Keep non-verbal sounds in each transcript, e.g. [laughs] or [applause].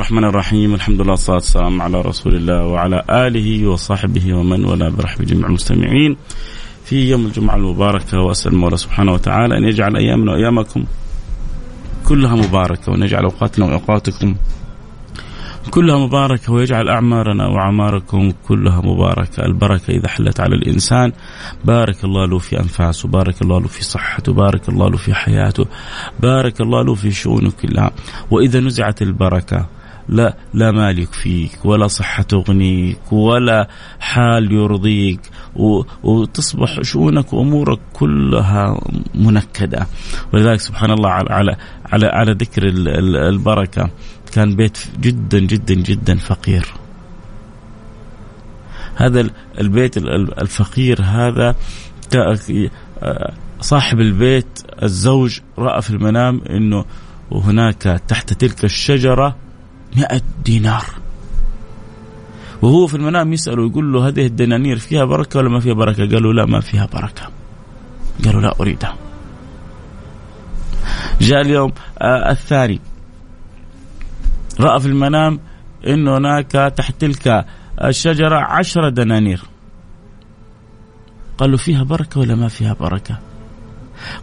الرحمن الرحيم. الحمد لله والصلاة والسلام على رسول الله وعلى آله وصحبه ومن والاه برحب جميع المستمعين في يوم الجمعة المباركة وأسأل المولى سبحانه وتعالى أن يجعل أيامنا وأيامكم كلها مباركة وأن يجعل أوقاتنا وأوقاتكم كلها مباركة ويجعل أعمارنا وأعماركم كلها مباركة. البركة إذا حلت على الإنسان. بارك الله له في أنفاسه بارك الله له في صحته بارك الله له في حياته بارك الله له في شؤونه كلها. وإذا نزعت البركة لا لا مال يكفيك ولا صحة تغنيك ولا حال يرضيك. وتصبح شؤونك وأمورك كلها منكدة. ولذلك سبحان الله على على على, على ذكر البركة. كان بيت جدا جدا جدا فقير. هذا البيت الفقير هذا صاحب البيت الزوج رأى في المنام أنه هناك تحت تلك الشجرة مئة دينار. وهو في المنام يسأله يقول له هذه الدنانير فيها بركة ولا ما فيها بركة؟ قالوا لا ما فيها بركة. قالوا لا أريدها. جاء اليوم آه الثاني. رأى في المنام أن هناك تحت تلك الشجرة عشرة دنانير. قالوا فيها بركة ولا ما فيها بركة؟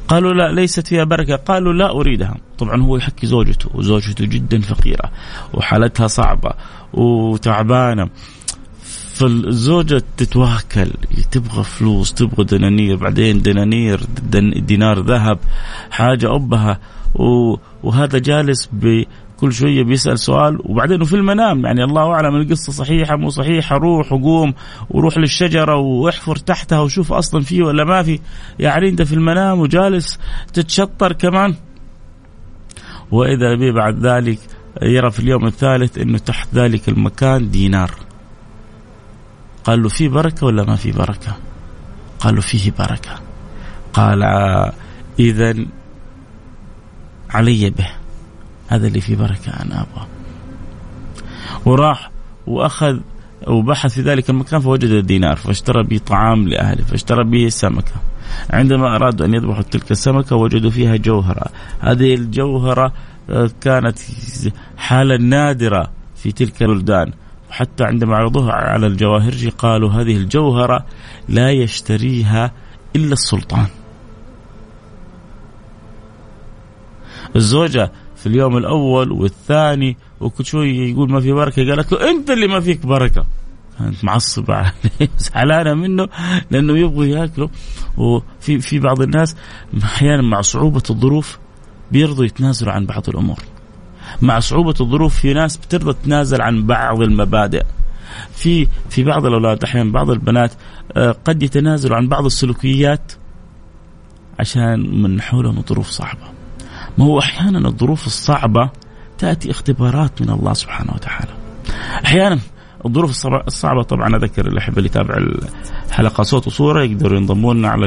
قالوا لا ليست فيها بركة. قالوا لا أريدها. طبعا هو يحكي زوجته وزوجته جدا فقيرة وحالتها صعبة وتعبانة. فالزوجة تتواكل تبغى فلوس تبغى دنانير بعدين دنانير دينار ذهب حاجة أبها وهذا جالس كل شوية بيسأل سؤال وبعدين في المنام يعني الله أعلم القصة صحيحة مو صحيحة روح وقوم وروح للشجرة واحفر تحتها وشوف أصلا فيه ولا ما في. يعني أنت في المنام وجالس تتشطر كمان. وإذا به بعد ذلك يرى في اليوم الثالث إنه تحت ذلك المكان دينار. قال له في بركة ولا ما في بركة؟ قال له فيه بركة. قال إذا علي به. هذا اللي فيه بركة أنا أبغى. وراح وأخذ وبحث في ذلك المكان فوجد الدينار فاشترى به طعام لأهله فاشترى به سمكة. عندما أرادوا أن يذبحوا تلك السمكة وجدوا فيها جوهرة. هذه الجوهرة آه، كانت حالة نادرة في تلك البلدان. وحتى عندما عرضوها على الجواهرجي قالوا هذه الجوهرة لا يشتريها إلا السلطان. الزوجة في اليوم الأول والثاني وكل شوية يقول ما في بركة. قالت له أنت اللي ما فيك بركة. كانت معصبة عليه [laughs] زعلانة منه لأنه يبغوا ياكلوا وفي في بعض الناس أحيانا مع صعوبة الظروف بيرضوا يتنازلوا عن بعض الأمور. مع صعوبة الظروف في ناس بترضى تتنازل عن بعض المبادئ. في في بعض الأولاد أحيانا بعض البنات آه، قد يتنازلوا عن بعض السلوكيات عشان من حولهم ظروف صعبة. ما هو أحيانا الظروف الصعبة تأتي اختبارات من الله سبحانه وتعالى. أحيانا الظروف الصعبة طبعا أذكر الاحبه اللي يتابع الحلقة صوت وصورة يقدروا ينضموا لنا على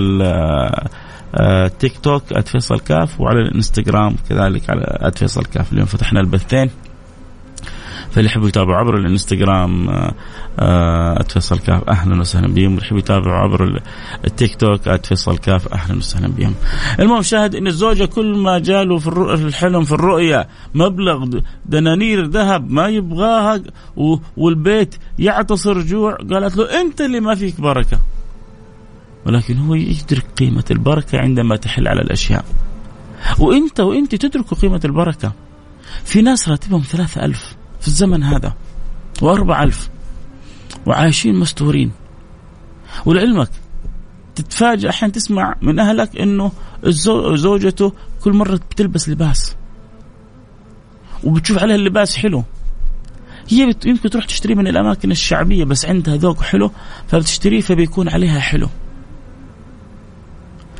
التيك آه، توك @فيصل كاف وعلى الإنستغرام كذلك على @فيصل كاف اليوم فتحنا البثين فاللي يحبوا يتابعوا عبر الإنستغرام آه، @فيصل كاف أهلا وسهلا بهم يحبوا يتابعوا عبر التيك توك @فيصل كاف أهلا وسهلا بهم. المهم شاهد إن الزوجة كل ما جاله في الحلم في الرؤيا مبلغ دنانير ذهب ما يبغاها والبيت يعتصر جوع قالت له أنت اللي ما فيك بركة. ولكن هو يدرك قيمة البركة عندما تحل على الأشياء. وأنت وأنت تدركوا قيمة البركة. في ناس راتبهم ثلاثة ألف في الزمن هذا وأربع ألف وعايشين مستورين. ولعلمك تتفاجأ أحيانا تسمع من أهلك أنه زوجته كل مرة بتلبس لباس. وبتشوف عليها اللباس حلو. هي يمكن تروح تشتريه من الأماكن الشعبية بس عندها ذوق حلو فبتشتريه فبيكون عليها حلو.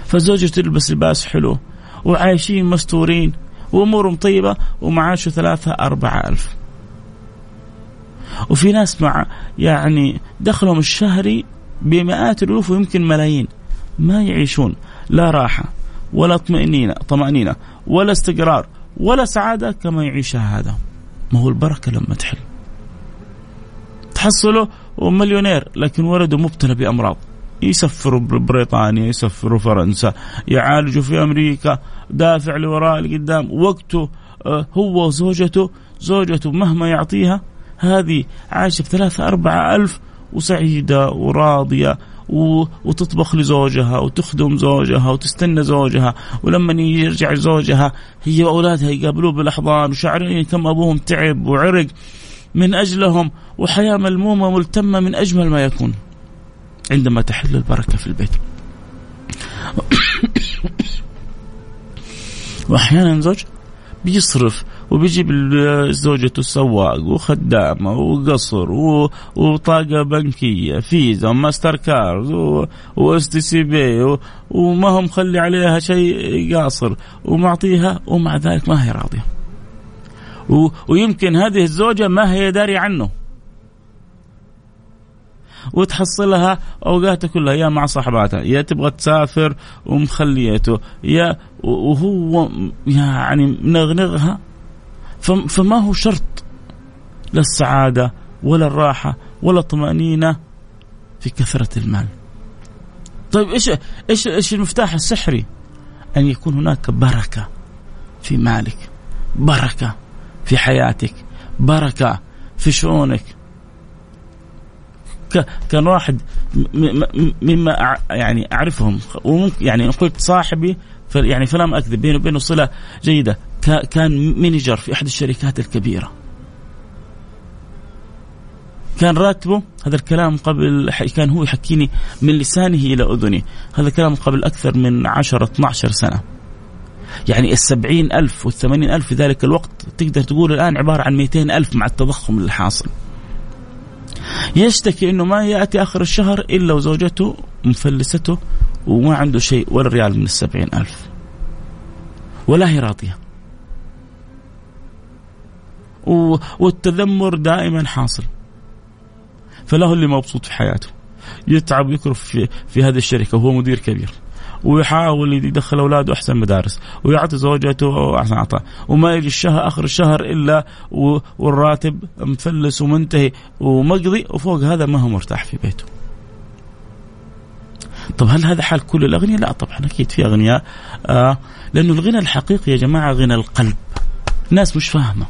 فزوجته تلبس لباس حلو. وعايشين مستورين. وأمورهم طيبة ومعاشه ثلاثة أربعة ألف. وفي ناس مع يعني دخلهم الشهري بمئات الألوف ويمكن ملايين. ما يعيشون. لا راحة ولا طمأنينة طمأنينة ولا استقرار ولا سعادة كما يعيشها هذا. ما هو البركة لما تحل. تحصله مليونير لكن ولده مبتلى بأمراض. يسفروا بريطانيا يسفروا فرنسا يعالجوا في أمريكا دافع لوراء لقدام وقته آه، هو وزوجته. زوجته مهما يعطيها هذه عايشة بثلاثة أربعة ألف وسعيدة وراضية وتطبخ لزوجها وتخدم زوجها وتستنى زوجها ولما يرجع زوجها هي وأولادها يقابلوه بالأحضان وشعرين كم أبوهم تعب وعرق من أجلهم وحياة ملمومة ملتمة من أجمل ما يكون عندما تحل البركة في البيت. [coughs] وأحيانا زوج بيصرف وبيجيب زوجته سواق وخدامة وقصر وبطاقة بنكية Visa و Mastercard و STC Pay وما هم مخلي عليها شيء قاصر ومعطيها ومع ذلك ما هي راضية. ويمكن هذه الزوجة ما هي دارية عنه. وتحصلها أوقاتها كلها يا مع صاحباتها يا تبغى تسافر ومخليته يا وهو يعني منغنغها فما هو شرط لا السعادة ولا الراحة ولا الطمأنينة في كثرة المال طيب إيش إيش إيش المفتاح السحري؟ أن يكون هناك بركة في مالك، بركة في حياتك، بركة في شؤونك. كان واحد مما يعني أعرفهم. وممكن يعني قلت صاحبي يعني فلم اكذب بينه وبينه صلة جيدة. كان مانجر في أحد الشركات الكبيرة. كان راتبه هذا الكلام قبل كان هو يحكيني من لسانه إلى اذني هذا الكلام قبل أكثر من 10 12 سنة. يعني السبعين ألف والثمانين ألف في ذلك الوقت تقدر تقول الآن عبارة عن 200 ألف مع التضخم اللي حاصل يشتكي أنه ما يأتي آخر الشهر إلا وزوجته مفلسته وما عنده شيء ولا ريال من السبعين ألف. ولا هي راضية. والتذمر دائما حاصل. فله اللي مبسوط في حياته. يتعب ويكرف في, في هذه الشركة وهو مدير كبير. ويحاول يدخل أولاده أحسن مدارس ويعطي زوجته أحسن عطاء وما يجي الشهر آخر الشهر إلا والراتب مفلس ومنتهي ومقضي وفوق هذا ما هو مرتاح في بيته. طب هل هذا حال كل الأغنياء؟ لا طبعا أكيد في أغنياء آه لأنه الغنى الحقيقي يا جماعة غنى القلب. الناس مش فاهمة.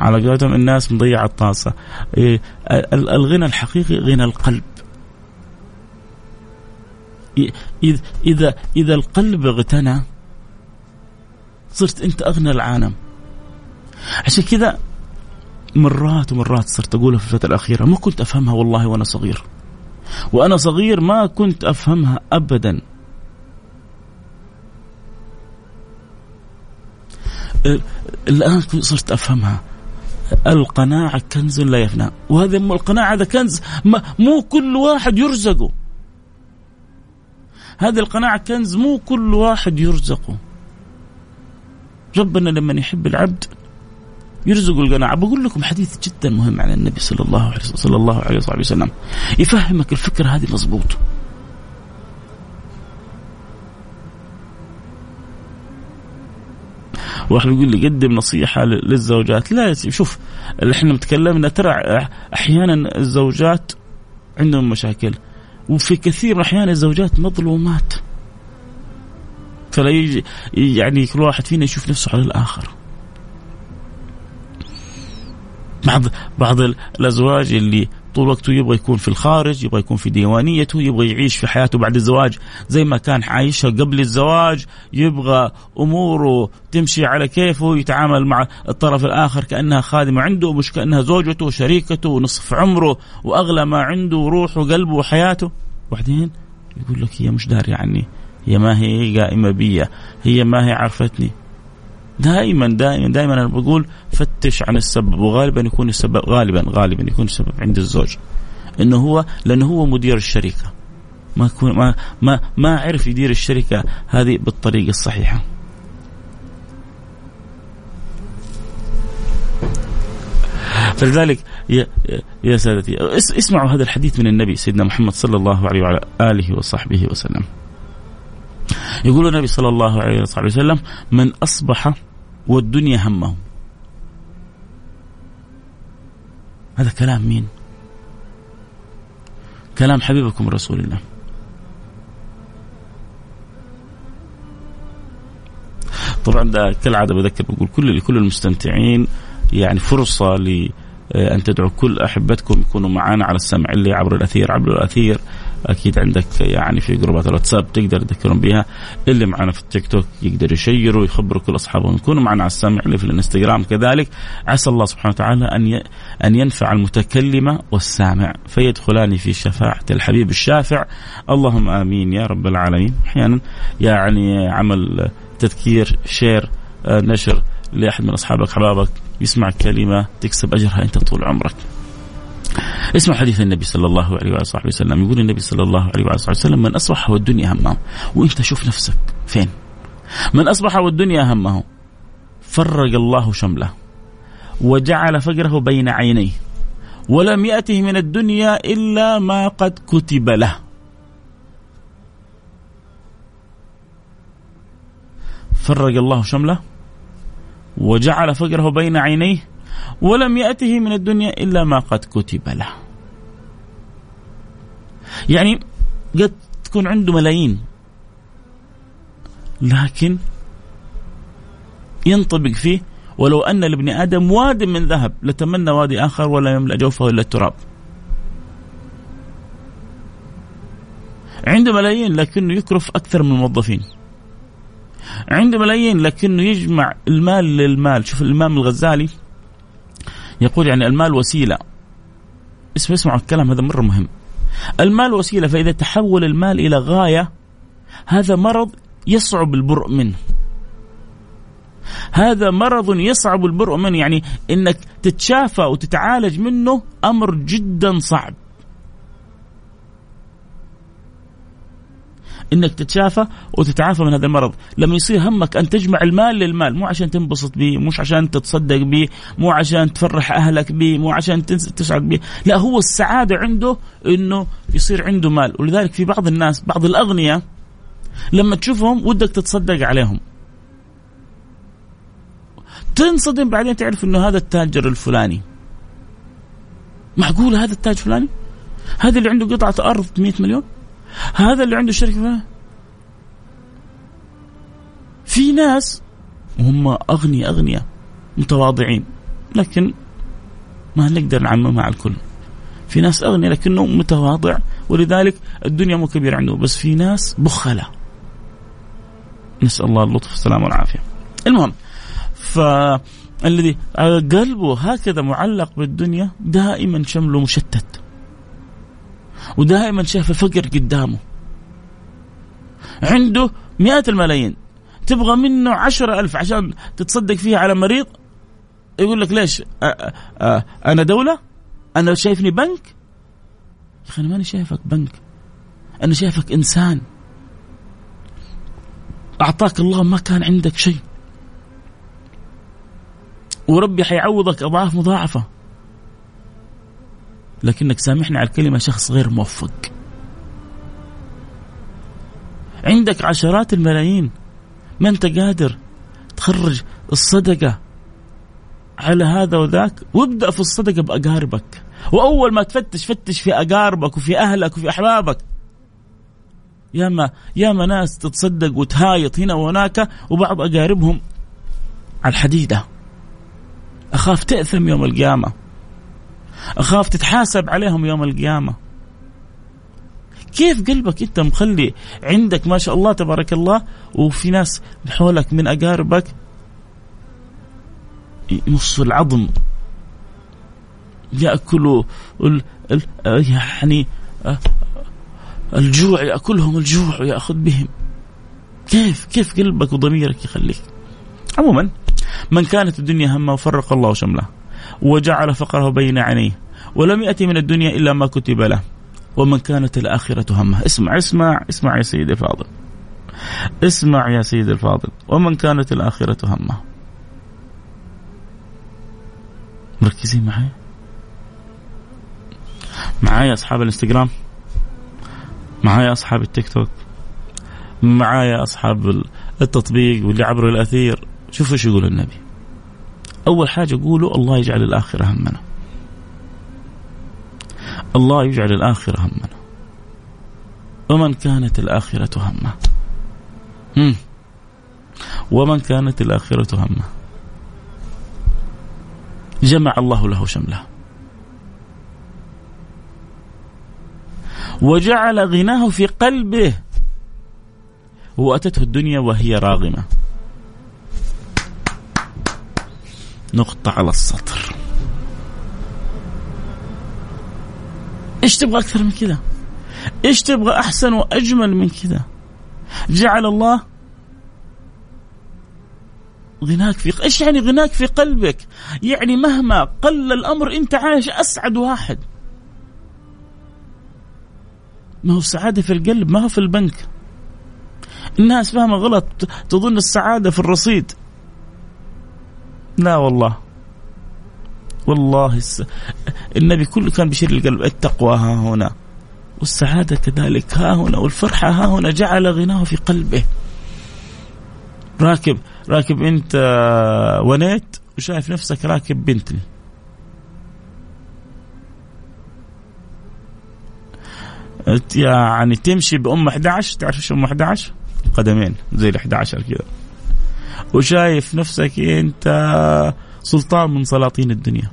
على قولتهم الناس مضيعة الطاسة إيه الغنى الحقيقي غنى القلب إذا إذا القلب اغتنى صرت أنت أغنى العالم. عشان كذا مرات ومرات صرت أقولها في الفترة الأخيرة ما كنت أفهمها والله وأنا صغير. وأنا صغير ما كنت أفهمها أبدا. الآن صرت أفهمها. القناعة كنز لا يفنى. وهذا القناعة هذا كنز ما مو كل واحد يرزقه. هذه القناعة كنز مو كل واحد يرزقه. ربنا لما يحب العبد يرزق القناعة. بقول لكم حديث جدا مهم عن النبي صلى الله عليه صلى الله عليه وسلم. يفهمك الفكرة هذه مضبوط واحد يقول لي قدم نصيحة للزوجات. لا شوف إحنا تكلمنا ترى أحيانا الزوجات عندهم مشاكل. وفي كثير من الأحيان الزوجات مظلومات. فلا يجي يعني كل واحد فينا يشوف نفسه على الآخر. بعض بعض الأزواج اللي طول وقته يبغى يكون في الخارج يبغى يكون في ديوانيته يبغى يعيش في حياته بعد الزواج زي ما كان عايشها قبل الزواج. يبغى أموره تمشي على كيفه يتعامل مع الطرف الآخر كأنها خادمة عنده مش كأنها زوجته وشريكته ونصف عمره وأغلى ما عنده وروحه وقلبه وحياته. وبعدين يقول لك هي مش دارية عني هي ما هي قائمة بي هي ما هي عرفتني. دائما دائما دائما أنا بقول فتش عن السبب وغالبا يكون السبب غالبا غالبا يكون السبب عند الزوج. إنه هو لأنه هو مدير الشركة. ما يكون ما ما ما عرف يدير الشركة هذه بالطريقة الصحيحة. فلذلك يا, يا سادتي اسمعوا هذا الحديث من النبي سيدنا محمد صلى الله عليه وعلى آله وصحبه وسلم. يقول النبي صلى الله عليه وسلم من أصبح والدنيا همه هذا كلام مين؟ كلام حبيبكم رسول الله. طبعا ده كالعادة بذكر بقول كل لكل المستمتعين يعني فرصة ل ان تدعوا كل أحبتكم يكونوا معنا على السمع اللي عبر الأثير عبر الأثير. أكيد عندك يعني في جروبات الواتساب تقدر تذكرهم بها. اللي معنا في التيك توك يقدر يشيروا ويخبروا كل اصحابهم يكونوا معنا على السمع اللي في الإنستغرام كذلك. عسى الله سبحانه وتعالى أن أن ينفع المتكلم والسامع. فيدخلان في شفاعة الحبيب الشافع. اللهم آمين يا رب العالمين. أحيانا يعني عمل تذكير شير آه، نشر لأحد من أصحابك احبابك يسمع كلمة تكسب أجرها أنت طول عمرك. اسمع حديث النبي صلى الله عليه وصحبه وسلم. يقول النبي صلى الله عليه وصحبه وسلم من أصبح والدنيا همه. وأنت شوف نفسك. فين؟ من أصبح والدنيا همه. فرق الله شمله. وجعل فقره بين عينيه. ولم يأته من الدنيا إلا ما قد كتب له. فرق الله شمله. وجعل فقره بين عينيه. ولم يأته من الدنيا إلا ما قد كتب له. يعني قد تكون عنده ملايين لكن ينطبق فيه ولو أن لابن آدم واد من ذهب لتمنى وادي آخر ولا يملأ جوفه إلا التراب. عنده ملايين لكنه يكرف أكثر من الموظفين. عنده ملايين لكنه يجمع المال للمال. شوف الإمام الغزالي يقول يعني المال وسيلة. اسمع اسمعوا الكلام هذا مرة مهم. المال وسيلة فإذا تحول المال إلى غاية هذا مرض يصعب البرء منه. هذا مرض يصعب البرء منه. يعني إنك تتشافى وتتعالج منه أمر جدا صعب. إنك تتشافى وتتعافى من هذا المرض. لما يصير همك أن تجمع المال للمال مو عشان تنبسط به مش عشان تتصدق به مو عشان تفرح أهلك به مو عشان تسعد به لا هو السعادة عنده إنه يصير عنده مال. ولذلك في بعض الناس بعض الأغنياء لما تشوفهم ودك تتصدق عليهم. تنصدم بعدين تعرف إنه هذا التاجر الفلاني. معقول هذا التاج فلاني؟ هذا اللي عنده قطعة أرض 100 مليون؟ هذا اللي عنده فلاني في ناس هم أغنياء أغنياء متواضعين لكن ما نقدر نعممها على الكل. في ناس أغنياء لكنه متواضع ولذلك الدنيا مو كبيرة عنده بس في ناس بخلة نسأل الله اللطف والسلامة والعافية. المهم فالذي قلبه هكذا معلق بالدنيا دائما شمله مشتت. ودائما شاف الفقر قدامه. عنده مئات الملايين. تبغى منه عشرة ألف عشان تتصدق فيها على مريض؟ يقول لك ليش؟ أنا دولة؟ أنا شايفني بنك؟ يا أخي أنا ماني شايفك بنك. أنا شايفك إنسان. أعطاك الله ما كان عندك شيء. وربي حيعوضك أضعاف مضاعفة. لكنك سامحني على الكلمة شخص غير موفق. عندك عشرات الملايين. ما أنت قادر تخرج الصدقة على هذا وذاك؟ وابدأ في الصدقة بأقاربك. وأول ما تفتش فتش في أقاربك وفي أهلك وفي أحبابك. ياما ياما ناس تتصدق وتهايط هنا وهناك وبعض أقاربهم على الحديدة. أخاف تأثم يوم القيامة. أخاف تتحاسب عليهم يوم القيامة. كيف قلبك أنت مخلي عندك ما شاء الله تبارك الله وفي ناس حولك من أقاربك يمصوا العظم؟ يأكلوا يعني الجوع يأكلهم الجوع ويأخذ بهم. كيف كيف قلبك وضميرك يخليك؟ عموما من كانت الدنيا همه وفرق الله شمله. وجعل فقره بين عينيه ولم يأتي من الدنيا إلا ما كتب له. ومن كانت الآخرة همه. اسمع اسمع اسمع يا سيدي الفاضل. اسمع يا سيدي الفاضل. ومن كانت الآخرة همه. مركزين معي معايا أصحاب الإنستغرام؟ معايا أصحاب التيك توك؟ معايا أصحاب التطبيق واللي عبر الأثير؟ شوفوا إيش يقول النبي. أول حاجة قولوا الله يجعل الآخرة همنا. الله يجعل الآخرة همنا. ومن كانت الآخرة همه؟ هم. ومن كانت الآخرة همه؟ جمع الله له شمله. وجعل غناه في قلبه. وأتته الدنيا وهي راغمة. نقطة على السطر. إيش تبغى أكثر من كذا؟ إيش تبغى أحسن وأجمل من كذا؟ جعل الله غناك في إيش يعني غناك في قلبك؟ يعني مهما قل الأمر أنت عايش أسعد واحد. ما هو السعادة في القلب ما هو في البنك. الناس فاهمة غلط تظن السعادة في الرصيد. لا والله. والله الس... النبي كله كان بيشير القلب التقوى ها هنا. والسعادة كذلك ها هنا. والفرحة ها هنا. جعل غناه في قلبه. راكب راكب انت ونيت وشايف نفسك راكب بنتلي يعني تمشي بأم 11 تعرف إيش أم 11 قدمين زي ال 11 كذا وشايف نفسك أنت سلطان من سلاطين الدنيا.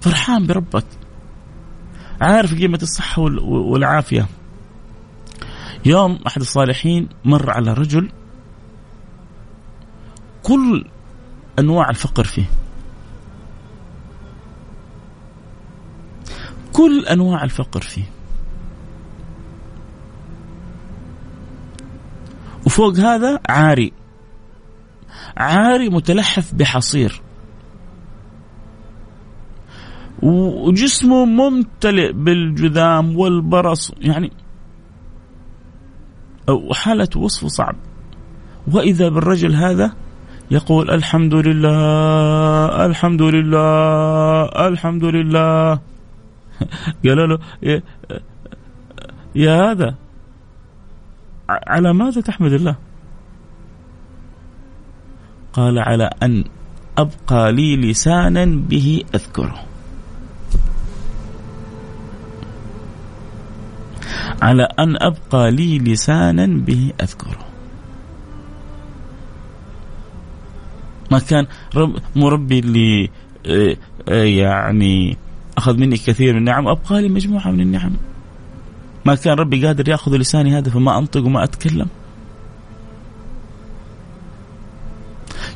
فرحان بربك. عارف قيمة الصحة والعافية. يوم أحد الصالحين مر على رجل كل أنواع الفقر فيه. كل أنواع الفقر فيه. وفوق هذا عاري. عاري متلحف بحصير. وجسمه ممتلئ بالجذام والبرص يعني وحالة وصفه صعب. وإذا بالرجل هذا يقول الحمد لله الحمد لله الحمد لله. [laughs] قالوا له يا, هذا؟ على ماذا تحمد الله؟ قال على أن أبقى لي لسانا به أذكره. على أن أبقى لي لسانا به أذكره. ما كان رب مربي اللي آه، آه، يعني أخذ مني كثير من النعم أبقى لي مجموعة من النعم. ما كان ربي قادر يأخذ لساني هذا فما أنطق وما أتكلم.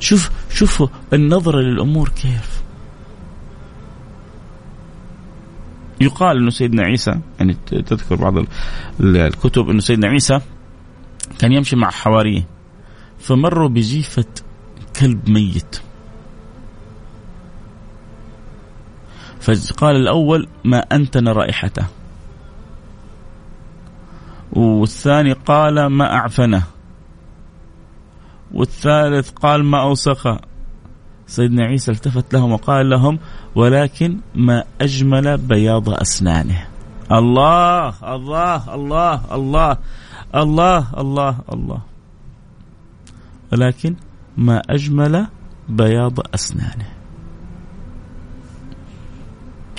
شوف شوفوا النظرة للأمور كيف. يقال إنه سيدنا عيسى يعني تذكر بعض الكتب إنه سيدنا عيسى كان يمشي مع حواريه فمروا بجيفة كلب ميت. فقال الأول ما انتن رائحته والثاني قال ما أعفنه. والثالث قال ما أوسخه. سيدنا عيسى التفت لهم وقال لهم ولكن ما أجمل بياض أسنانه. الله الله الله الله الله الله الله. ولكن ما أجمل بياض أسنانه.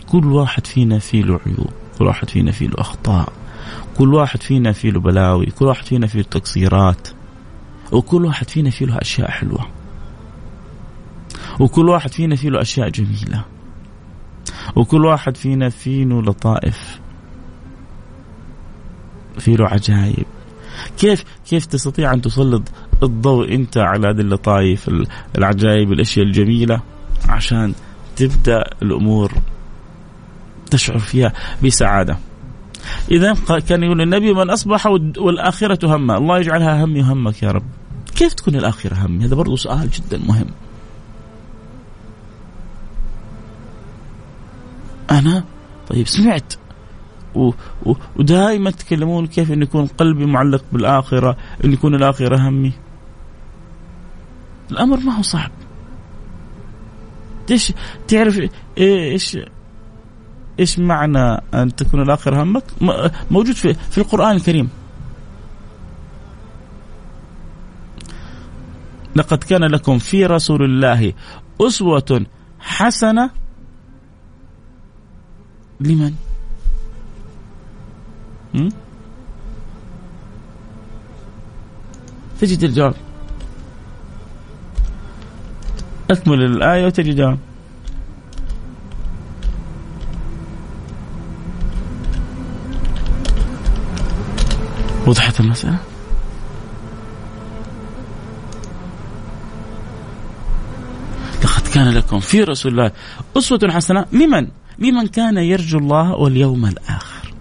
كل واحد فينا فيه له عيوب كل واحد فينا فيه له أخطاء. كل واحد فينا فيه له بلاوي كل واحد فينا فيه تقصيرات وكل واحد فينا فيه له أشياء حلوة وكل واحد فينا فيه له أشياء جميلة وكل واحد فينا فيه له لطائف فيه له عجائب كيف كيف تستطيع أن تسلط الضوء أنت على هذه اللطائف العجائب الأشياء الجميلة؟ عشان تبدأ الأمور تشعر فيها بسعادة. إذا كان يقول النبي من أصبح والآخرة همه الله يجعلها همي وهمك يا رب. كيف تكون الآخرة همي؟ هذا برضو سؤال جدا مهم. أنا؟ طيب سمعت. و... و... ودائما تتكلمون كيف أن يكون قلبي معلق بالآخرة أن يكون الآخرة همي؟ الأمر ما هو صعب. إيش تعرف إيش إيش معنى أن تكون الاخره همك؟ موجود في في القرآن الكريم. لقد كان لكم في رسول الله أسوة حسنة لمن؟ تجد الجواب أكمل الآية وتجد الجواب وضحت المسألة؟ لقد كان لكم في رسول الله أسوة حسنة لمن؟ لمن كان يرجو الله واليوم الآخر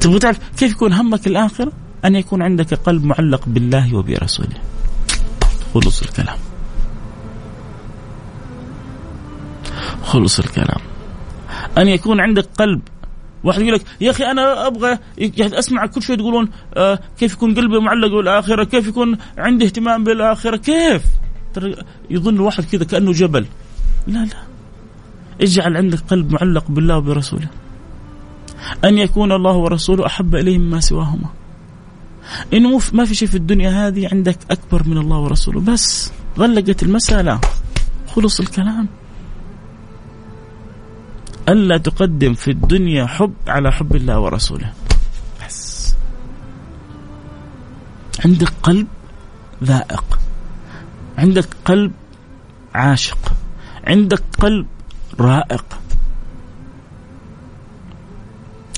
تبغى تعرف كيف يكون همك الآخرة؟ أن يكون عندك قلب معلق بالله وبرسوله خلص الكلام خلص الكلام أن يكون عندك قلب واحد يقول لك يا أخي أنا أبغى يعني أسمع كل شوي تقولون آه كيف يكون قلبي معلق بالآخرة، كيف يكون عندي اهتمام بالآخرة، كيف؟ ترى يظن الواحد كذا كأنه جبل. لا لا. اجعل عندك قلب معلق بالله وبرسوله. أن يكون الله ورسوله أحب اليه مما سواهما. إنه ما في شيء في الدنيا هذه عندك أكبر من الله ورسوله، بس غلقت المسألة. خلص الكلام. ألا تقدم في الدنيا حب على حب الله ورسوله. بس. عندك قلب ذائق. عندك قلب عاشق. عندك قلب رائق.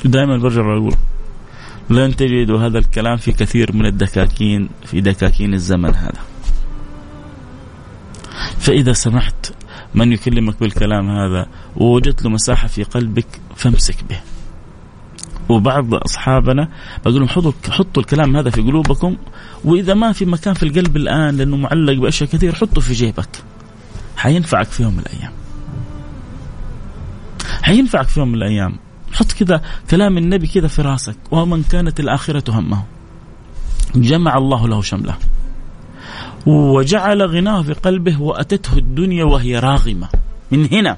دائما برجع أقول لن تجدوا هذا الكلام في كثير من الدكاكين في دكاكين الزمن هذا. فإذا سمحت من يكلمك بالكلام هذا؟ ووجدت له مساحة في قلبك فامسك به. وبعض أصحابنا بقول لهم حطوا حطوا الكلام هذا في قلوبكم وإذا ما في مكان في القلب الآن لأنه معلق بأشياء كثير حطه في جيبك. حينفعك في يوم من الأيام. حينفعك في يوم من الأيام. حط كذا كلام النبي كذا في راسك ومن كانت الآخرة همه. جمع الله له شمله. وجعل غناه في قلبه وأتته الدنيا وهي راغمة. من هنا.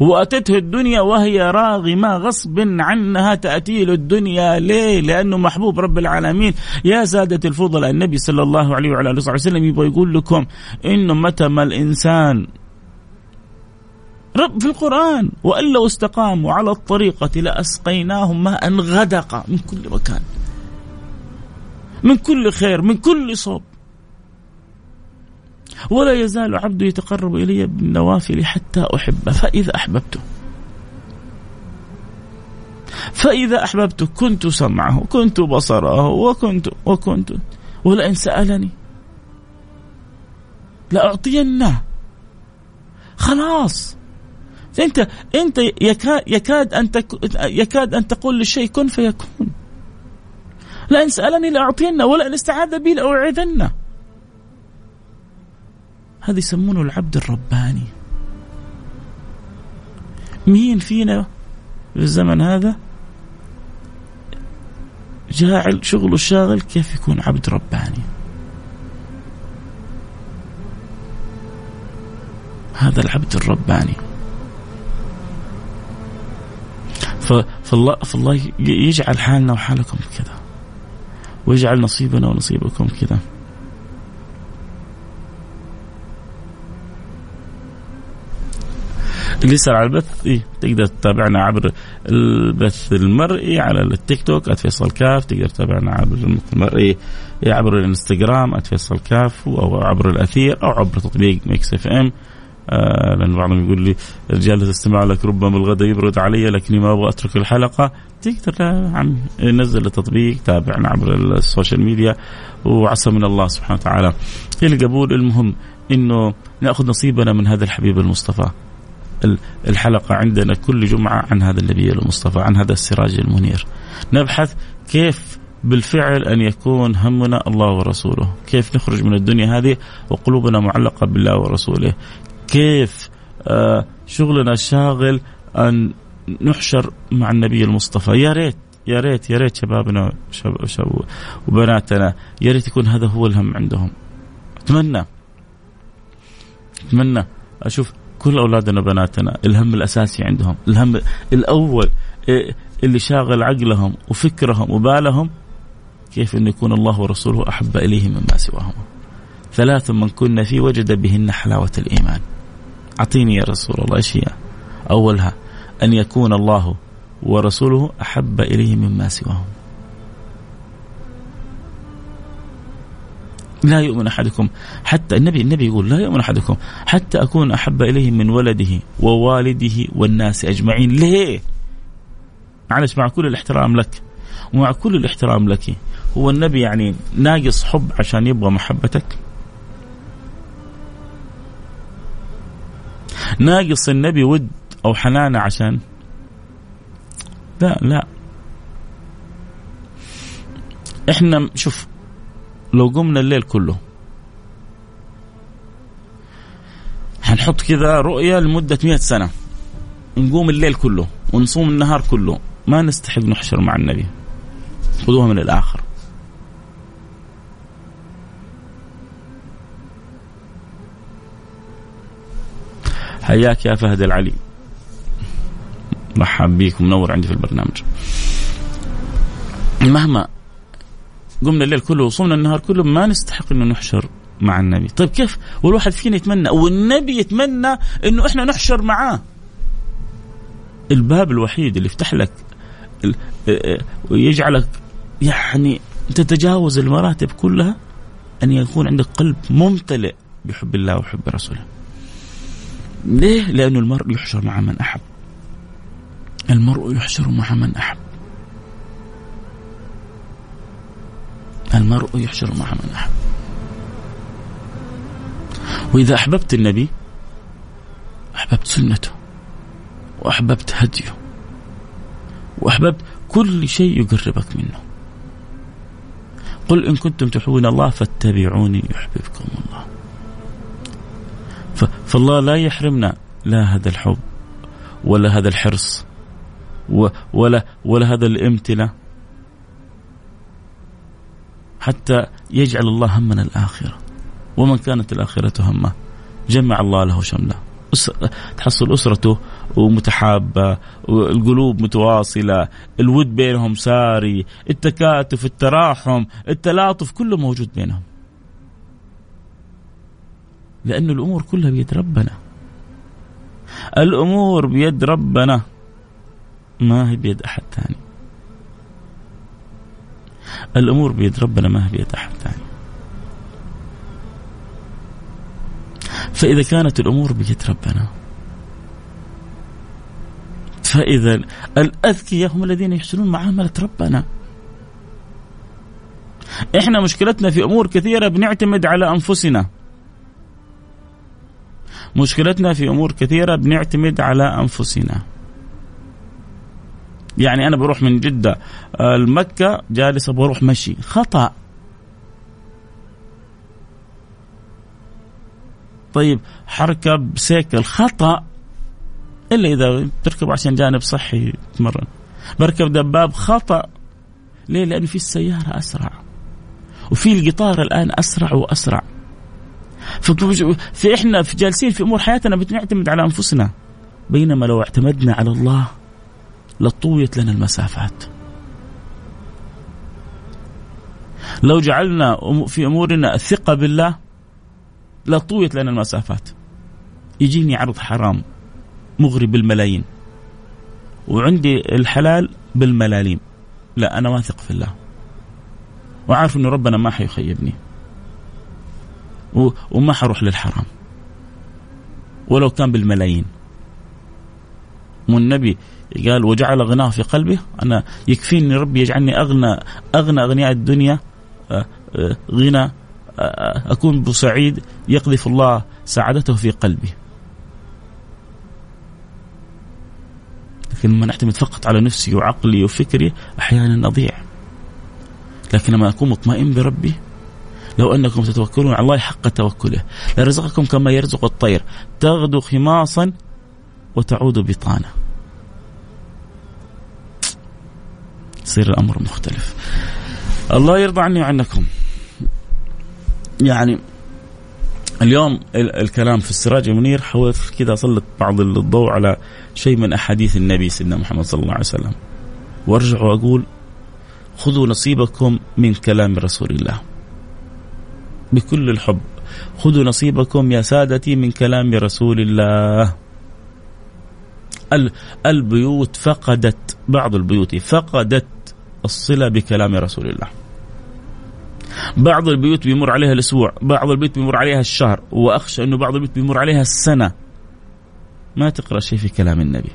وأتته الدنيا وهي راغمة. غصب عنها تأتي له الدنيا. ليه؟ لأنه محبوب رب العالمين. يا سادة الفضلاء النبي صلى الله عليه وعلى آله وسلم. يبغى يقول لكم إنه متى ما الإنسان رب في القرآن. وأن لو استقاموا على الطريقة لأسقيناهم ماء غدق من كل مكان. من كل خير. من كل صوب. ولا يزال عبدي يتقرب إلي بالنوافل حتى أحبه. فإذا أحببته. فإذا أحببته كنت سمعه كنت بصره وكنت وكنت. ولئن سألني لأعطينه. خلاص. أنت أنت يكاد يكاد تك يكاد أن تقول للشيء كن فيكون. لئن سألني لأعطينه ولئن استعاذ بي لاوعذنه هذا يسمونه العبد الرباني. مين فينا في الزمن هذا جاعل شغله الشاغل كيف يكون عبد رباني؟ هذا العبد الرباني. فالله, فالله يجعل حالنا وحالكم كذا. ويجعل نصيبنا ونصيبكم كذا. يسأل على البث إيه تقدر تتابعنا عبر البث المرئي على التيك توك @فيصل كاف تقدر تتابعنا عبر البث المرئي عبر الإنستغرام @فيصل كاف أو عبر الأثير أو عبر تطبيق Mix FM. آه لأن بعضهم يقول لي جالس استمع لك ربما الغداء يبرد علي لكني ما أبغى أترك الحلقة. تقدر يا عمي نزل التطبيق تابعنا عبر السوشيال ميديا. وعسى من الله سبحانه وتعالى القبول المهم إنه نأخذ نصيبنا من هذا الحبيب المصطفى. الحلقة عندنا كل جمعة عن هذا النبي المصطفى عن هذا السراج المنير. نبحث كيف بالفعل أن يكون همنا الله ورسوله. كيف نخرج من الدنيا هذه وقلوبنا معلقة بالله ورسوله. كيف آه شغلنا الشاغل أن نحشر مع النبي المصطفى. يا ريت يا ريت يا ريت شبابنا شب شب وبناتنا يا ريت يكون هذا هو الهم عندهم. أتمنى أتمنى أشوف كل أولادنا وبناتنا الهم الأساسي عندهم الهم الأول إيه، اللي شاغل عقلهم وفكرهم وبالهم كيف أن يكون الله ورسوله أحب إليه مما سواهما ثلاث من كنا فيه وجد بهن حلاوة الإيمان. أعطيني يا رسول الله إيش هي؟ أولها أن يكون الله ورسوله أحب إليه مما سواهما لا يؤمن أحدكم. حتى النبي النبي يقول لا يؤمن أحدكم. حتى أكون أحب إليه من ولده ووالده والناس أجمعين. ليه؟ معلش مع كل الاحترام لك. ومع كل الاحترام لك. هو النبي يعني ناقص حب عشان يبغى محبتك؟ ناقص النبي ود أو حنانه عشان؟ لا لا. إحنا شوف لو قمنا الليل كله. حنحط كذا رؤية لمدة مئة سنة. نقوم الليل كله ونصوم النهار كله. ما نستحق نحشر مع النبي. خذوها من الآخر. حياك يا فهد العلي. مرحب بيك منور عندي في البرنامج. مهما قمنا الليل كله وصومنا النهار كله ما نستحق إنه نحشر مع النبي. طيب كيف؟ والواحد فينا يتمنى والنبي يتمنى إنه إحنا نحشر معاه. الباب الوحيد اللي يفتح لك ويجعلك يعني تتجاوز المراتب كلها أن يكون عندك قلب ممتلئ بحب الله وحب رسوله. ليه؟ لأن المرء يحشر مع من أحب. المرء يحشر مع من أحب. المرء يحشر مع من أحب. وإذا أحببت النبي أحببت سنته وأحببت هديه وأحببت كل شيء يقربك منه. قل إن كنتم تحبون الله فاتبعوني يحببكم الله. فالله لا يحرمنا لا هذا الحب ولا هذا الحرص ولا ولا هذا الامتلاء حتى يجعل الله همنا الآخرة. ومن كانت الآخرة همه جمع الله له شمله. تحصل أسرته ومتحابة القلوب متواصلة الود بينهم ساري التكاتف التراحم التلاطف كله موجود بينهم. لأن الأمور كلها بيد ربنا. الأمور بيد ربنا. ما هي بيد أحد ثاني. الأمور بيد ربنا ما هي بيد أحد ثاني. فإذا كانت الأمور بيد ربنا فإذا الأذكياء هم الذين يحسنون معاملة ربنا. إحنا مشكلتنا في أمور كثيرة بنعتمد على أنفسنا. مشكلتنا في أمور كثيرة بنعتمد على أنفسنا. يعني أنا بروح من جدة المكه جالس بروح مشي. خطأ. طيب حركب سيكل خطأ. إلا إذا تركب عشان جانب صحي تمرن. بركب دباب خطأ. ليه؟ لأنه في السيارة أسرع. وفي القطار الآن أسرع وأسرع. فاحنا في جالسين في أمور حياتنا بنعتمد على أنفسنا. بينما لو اعتمدنا على الله لطويت لنا المسافات. لو جعلنا في أمورنا الثقة بالله لطويت لنا المسافات. يجيني عرض حرام مغري بالملايين. وعندي الحلال بالملاليم. لا أنا واثق في الله. وعارف إنه ربنا ما حيخيبني. وما حروح للحرام. ولو كان بالملايين. والنبي قال وجعل غناه في قلبه. أنا يكفيني ربي يجعلني أغنى أغنى أغنياء الدنيا. آه، آه، غنى آه، أكون بسعيد. يقذف الله سعادته في قلبي. لكن لما نعتمد فقط على نفسي وعقلي وفكري أحيانا أضيع. لكن لما أكون مطمئن بربي لو أنكم تتوكلون على الله حق توكله لرزقكم كما يرزق الطير. تغدو خماصا وتعود بطانة. يصير الأمر مختلف. الله يرضى عني وعنكم. يعني اليوم الكلام في السراج المنير حاولت كذا اسلط بعض الضوء على شيء من أحاديث النبي سيدنا محمد صلى الله عليه وسلم. وأرجع وأقول خذوا نصيبكم من كلام رسول الله. بكل الحب. خذوا نصيبكم يا سادتي من كلام رسول الله. البيوت فقدت. بعض البيوت فقدت الصلة بكلام رسول الله. بعض البيوت بيمر عليها الأسبوع بعض البيوت بيمر عليها الشهر وأخشى إنه بعض البيوت بيمر عليها السنة. ما تقرأ شيء في كلام النبي.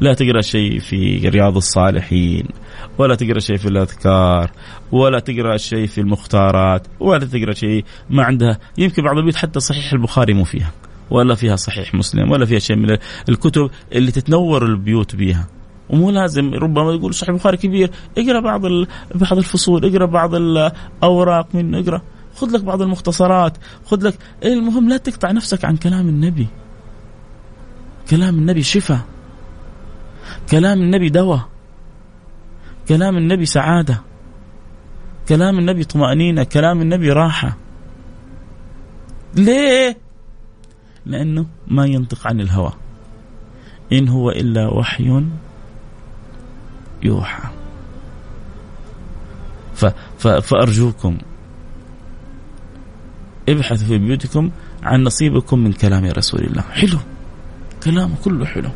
لا تقرأ شيء في رياض الصالحين ولا تقرأ شيء في الأذكار ولا تقرأ شيء في المختارات ولا تقرأ شيء ما عندها. يمكن بعض البيوت حتى صحيح البخاري مو فيها ولا فيها صحيح مسلم ولا فيها شيء من الكتب اللي تتنور البيوت بها ومو لازم ربما يقول صحيح البخاري كبير اقرأ بعض بعض الفصول اقرأ بعض الأوراق منه اقرأ. خذ لك بعض المختصرات خذ لك. المهم لا تقطع نفسك عن كلام النبي. كلام النبي شفاء. كلام النبي دواء. كلام النبي سعادة. كلام النبي طمأنينة كلام النبي راحة. ليه؟ لأنه ما ينطق عن الهوى. إن هو إلا وحي يوحى. فأرجوكم ابحثوا في بيوتكم عن نصيبكم من كلام رسول الله. حلو. كلامه كله حلو.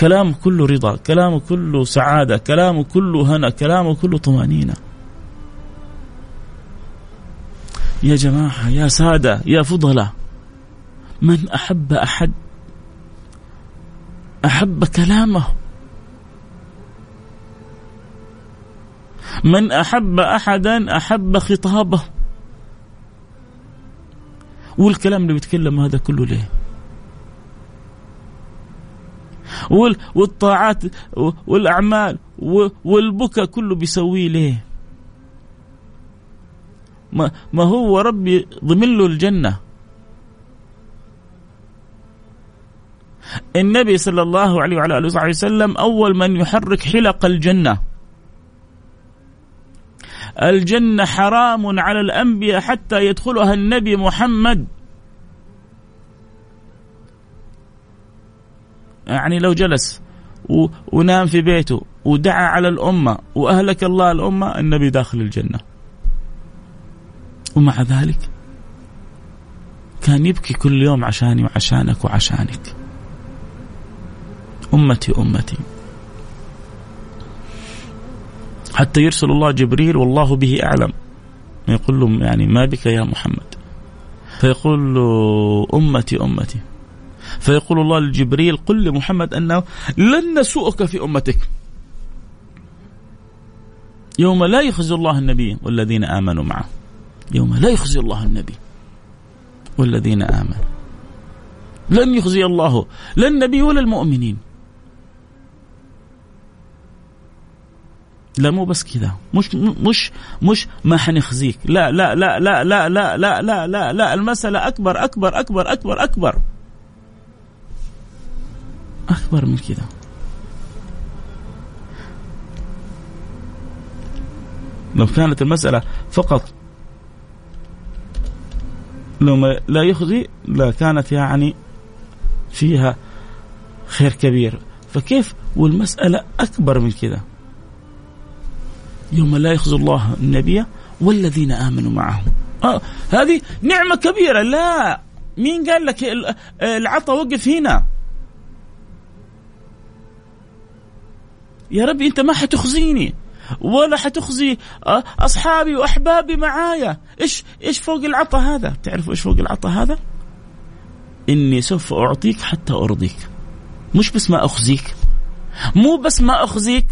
كلامه كله رضا كلامه كله سعادة كلامه كله هنا كلامه كله طمأنينة. يا جماعة يا سادة يا فضلة من أحب أحد أحب كلامه. من أحب أحدا أحب خطابه. والكلام اللي بيتكلم هذا كله ليه؟ والطاعات والأعمال والبكاء كله بيسويه ليه؟ ما, هو ربي ضمن له الجنة. النبي صلى الله عليه وعلى آله وصحبه وسلم أول من يحرك حلق الجنة. الجنة حرام على الأنبياء حتى يدخلها النبي محمد. يعني لو جلس ونام في بيته ودعا على الأمة وأهلك الله الأمة النبي داخل الجنة. ومع ذلك كان يبكي كل يوم عشاني وعشانك وعشانك. أمتي أمتي. حتى يرسل الله جبريل والله به أعلم. يقول له يعني ما بك يا محمد. فيقول له أمتي أمتي. فيقول الله لجبريل قل لمحمد أنه لن نسوءك في أمتك. يوم لا يخزي الله النبي والذين آمنوا معه. يوم لا يخزي الله النبي والذين آمنوا. لن يخزي الله لا النبي ولا المؤمنين. لا مو بس كذا مش مش مش ما حنخزيك لا لا لا لا لا لا لا لا لا لا المسألة أكبر أكبر أكبر أكبر أكبر أكبر من كذا لو كانت المسألة فقط لو لا يخزي لا كانت يعني فيها خير كبير فكيف والمسألة أكبر من كذا يوم لا يخزي الله النبي والذين آمنوا معه. آه هذه نعمة كبيرة. لا. مين قال لك العطا وقف هنا؟ يا ربي أنت ما حتخزيني. ولا حتخزي آه، أصحابي وأحبابي معايا. إيش إيش فوق العطا هذا؟ تعرفوا إيش فوق العطا هذا؟ إني سوف أعطيك حتى أرضيك. مش بس ما أخزيك. مو بس ما أخزيك.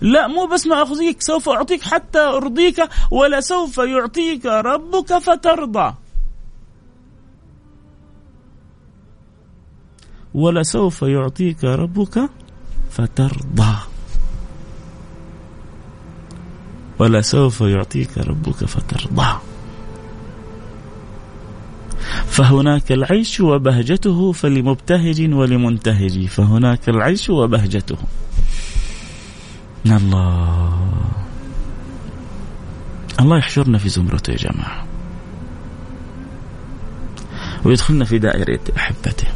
لا مو بس ما اخزيك سوف أعطيك حتى أرضيك ولسوف يعطيك ربك فترضى. ولسوف يعطيك ربك فترضى. ولسوف يعطيك ربك فترضى. فهناك العيش وبهجته فلمبتهج ولمنتهج فهناك العيش وبهجته. الله. الله يحشرنا في زمرته يا جماعة. ويدخلنا في دائرة أحبته.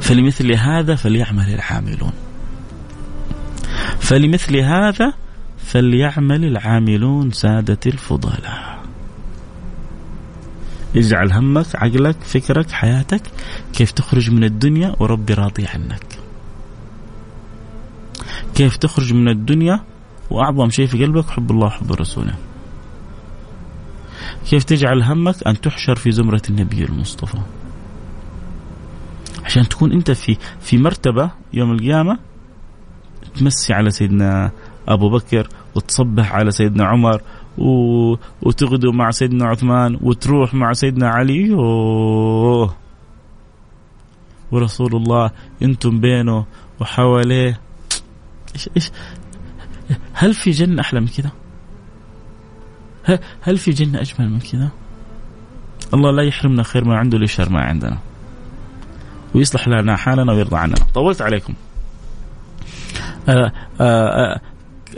فلمثل هذا فليعمل العاملون. فلمثل هذا فليعمل العاملون سادة الفضلاء. اجعل همك عقلك فكرك حياتك كيف تخرج من الدنيا وربي راضي عنك. كيف تخرج من الدنيا وأعظم شيء في قلبك حب الله وحب رسوله كيف تجعل همك أن تحشر في زمرة النبي المصطفى. عشان تكون أنت في في مرتبة يوم القيامة تمسي على سيدنا أبو بكر وتصبح على سيدنا عمر و... وتغدو مع سيدنا عثمان وتروح مع سيدنا علي. أوه. ورسول الله أنتم بينه وحواليه. إيش إيش؟ هل في جنة أحلى من كذا؟ هل في جنة أجمل من كذا؟ الله لا يحرمنا خير ما عنده لشر ما عندنا. ويصلح لنا حالنا ويرضى عننا طولت عليكم. آآ آآ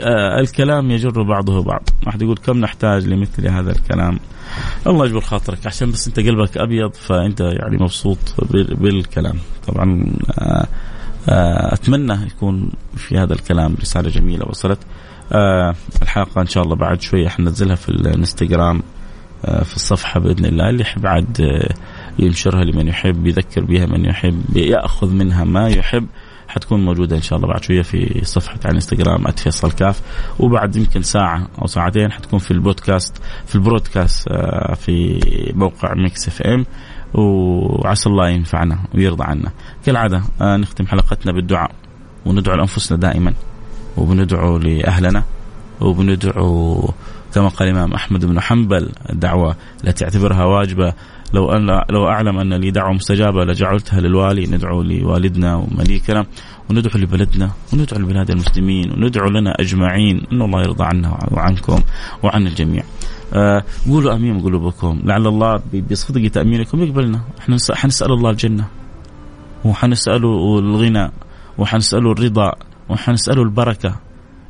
آآ الكلام يجر بعضه بعض. واحد يقول كم نحتاج لمثل هذا الكلام؟ الله يجبر خاطرك. عشان بس انت قلبك أبيض فأنت يعني مبسوط بالكلام. طبعا أتمنى يكون في هذا الكلام رسالة جميلة وصلت. الحلقة إن شاء الله بعد شوية حننزلها في الانستغرام في الصفحة بإذن الله. اللي يحب عاد ينشرها لمن يحب يذكر بها من يحب يأخذ منها ما يحب حتكون موجودة إن شاء الله بعد شوية في صفحة على الانستغرام @فيصل كاف. وبعد يمكن ساعة أو ساعتين حتكون في البودكاست في ال broadcast في موقع Mix FM. وعسى الله ينفعنا ويرضى عنا. كالعادة نختم حلقتنا بالدعاء. وندعو لأنفسنا دائما وبندعو لأهلنا وبندعو كما قال الإمام أحمد بن حنبل الدعوة التي اعتبرها واجبة. لو أن لو أعلم أن لي دعوة مستجابة لجعلتها للوالي ندعو لوالدنا ومليكنا وندعو لبلدنا وندعو لبلاد المسلمين وندعو لنا أجمعين. أن الله يرضى عنا وعنكم وعن الجميع. آه قولوا آمين قلوبكم لعل الله بصدق تأمينكم. يقبلنا إحنا حنسأل الله الجنة وحنسأله الغنى وحنسأله الرضا وحنسأله البركة.